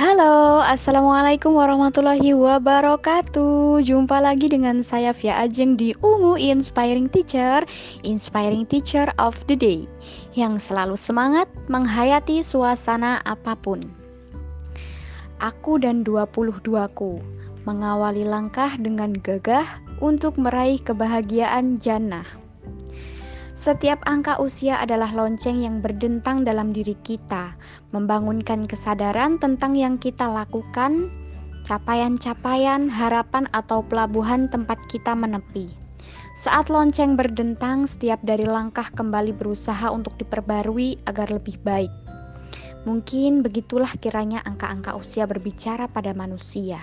Halo, Assalamualaikum warahmatullahi wabarakatuh. Jumpa lagi dengan saya Via Ajeng di Ungu Inspiring Teacher Inspiring Teacher of the Day Yang selalu semangat menghayati suasana apa pun. Aku dan 22ku Mengawali langkah dengan gagah untuk meraih kebahagiaan jannah setiap angka usia adalah lonceng yang berdentang dalam diri kita, membangunkan kesadaran tentang yang kita lakukan, capaian-capaian, harapan, atau pelabuhan tempat kita menepi. Saat lonceng berdentang, setiap dari langkah kembali berusaha untuk diperbarui agar lebih baik. Mungkin begitulah kiranya angka-angka usia berbicara pada manusia.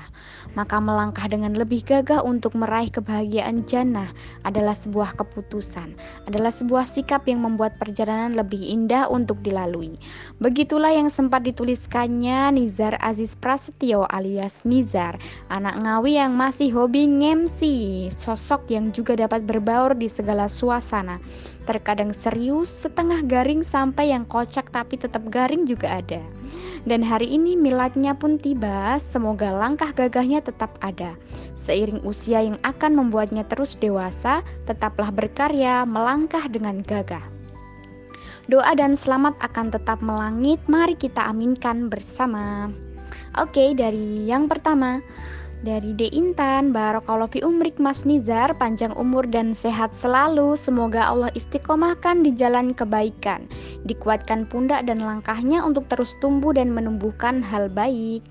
Maka melangkah dengan lebih gagah untuk meraih kebahagiaan jannah adalah sebuah keputusan, adalah sebuah sikap yang membuat perjalanan lebih indah untuk dilalui. Begitulah yang sempat dituliskannya Nizar Aziz Prasetyo alias Nizar, anak ngawi yang masih hobi ngemsi, sosok yang juga dapat berbaur di segala suasana. Terkadang serius, setengah garing sampai yang kocak tapi tetap garing juga juga ada. Dan hari ini miladnya pun tiba, semoga langkah gagahnya tetap ada. Seiring usia yang akan membuatnya terus dewasa, tetaplah berkarya, melangkah dengan gagah. Doa dan selamat akan tetap melangit, mari kita aminkan bersama. Oke, dari yang pertama, dari De Intan, Barokallahu fi umrik Mas Nizar, panjang umur dan sehat selalu. Semoga Allah istiqomahkan di jalan kebaikan. Dikuatkan pundak dan langkahnya untuk terus tumbuh dan menumbuhkan hal baik.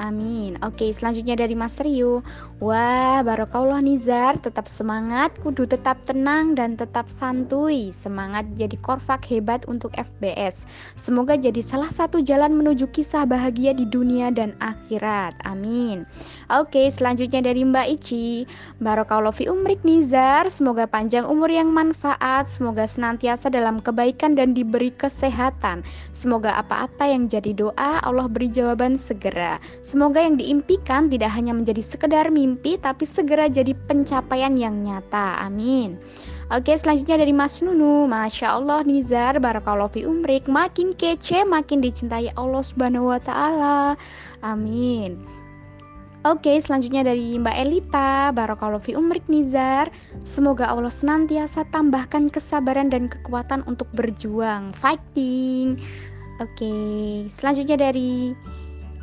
Amin. Oke, selanjutnya dari Mas Rio. Wah, barokallah Nizar, tetap semangat, kudu tetap tenang dan tetap santuy. Semangat jadi korfak hebat untuk FBS. Semoga jadi salah satu jalan menuju kisah bahagia di dunia dan akhirat. Amin. Oke, selanjutnya dari Mbak Ici. Barokallah fi umrik Nizar, semoga panjang umur yang manfaat, semoga senantiasa dalam kebaikan dan diberi kesehatan. Semoga apa-apa yang jadi doa Allah beri jawaban segera. Semoga yang diimpikan tidak hanya menjadi sekedar mimpi tapi segera jadi pencapaian yang nyata. Amin. Oke selanjutnya dari Mas Nunu. Masya Allah Nizar Barakallahu fi umrik. Makin kece makin dicintai Allah subhanahu wa ta'ala. Amin. Oke selanjutnya dari Mbak Elita. Barakallahu fi umrik Nizar. Semoga Allah senantiasa tambahkan kesabaran dan kekuatan untuk berjuang. Fighting. Oke selanjutnya dari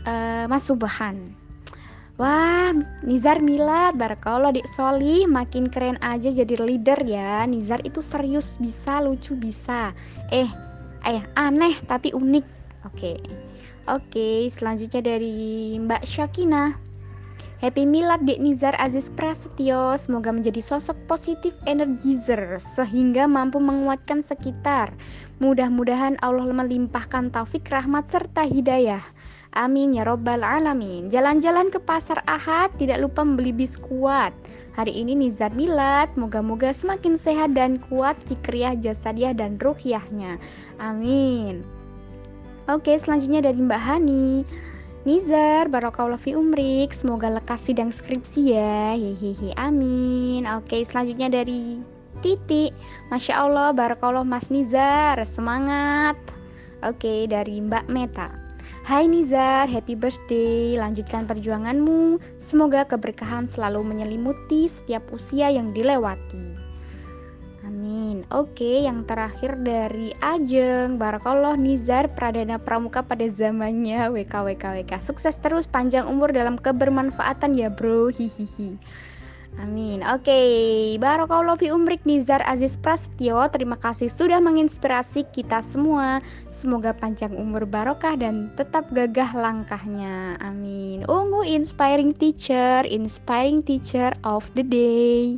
uh, Mas Subhan Wah, Nizar Milad, Barakallah Dik Soli, makin keren aja jadi leader ya. Nizar itu serius bisa, lucu bisa. Eh, eh aneh tapi unik. Oke. Oke, selanjutnya dari Mbak Syakina. Happy Milad Dik Nizar Aziz Prasetyo Semoga menjadi sosok positif energizer Sehingga mampu menguatkan sekitar Mudah-mudahan Allah melimpahkan taufik rahmat serta hidayah Amin ya robbal alamin. Jalan-jalan ke pasar Ahad, tidak lupa membeli biskuat. Hari ini Nizar Milad, moga-moga semakin sehat dan kuat fikriyah, jasadiah dan ruhiyahnya. Amin. Oke, selanjutnya dari Mbak Hani. Nizar, barokallah fi umrik, semoga lekas sidang skripsi ya. Hehehe, amin. Oke, selanjutnya dari Titi. Masya Allah, barakallah Mas Nizar, semangat. Oke, dari Mbak Meta. Hai Nizar, happy birthday. Lanjutkan perjuanganmu. Semoga keberkahan selalu menyelimuti setiap usia yang dilewati. Amin. Oke, yang terakhir dari Ajeng. Barakallah Nizar Pradana Pramuka pada zamannya WKWKWK. Sukses terus panjang umur dalam kebermanfaatan ya, Bro. Hihihi. Amin. Oke, okay. Barakallahu fi umrik Nizar Aziz Prasetyo. Terima kasih sudah menginspirasi kita semua. Semoga panjang umur barokah dan tetap gagah langkahnya. Amin. Ungu inspiring teacher, inspiring teacher of the day.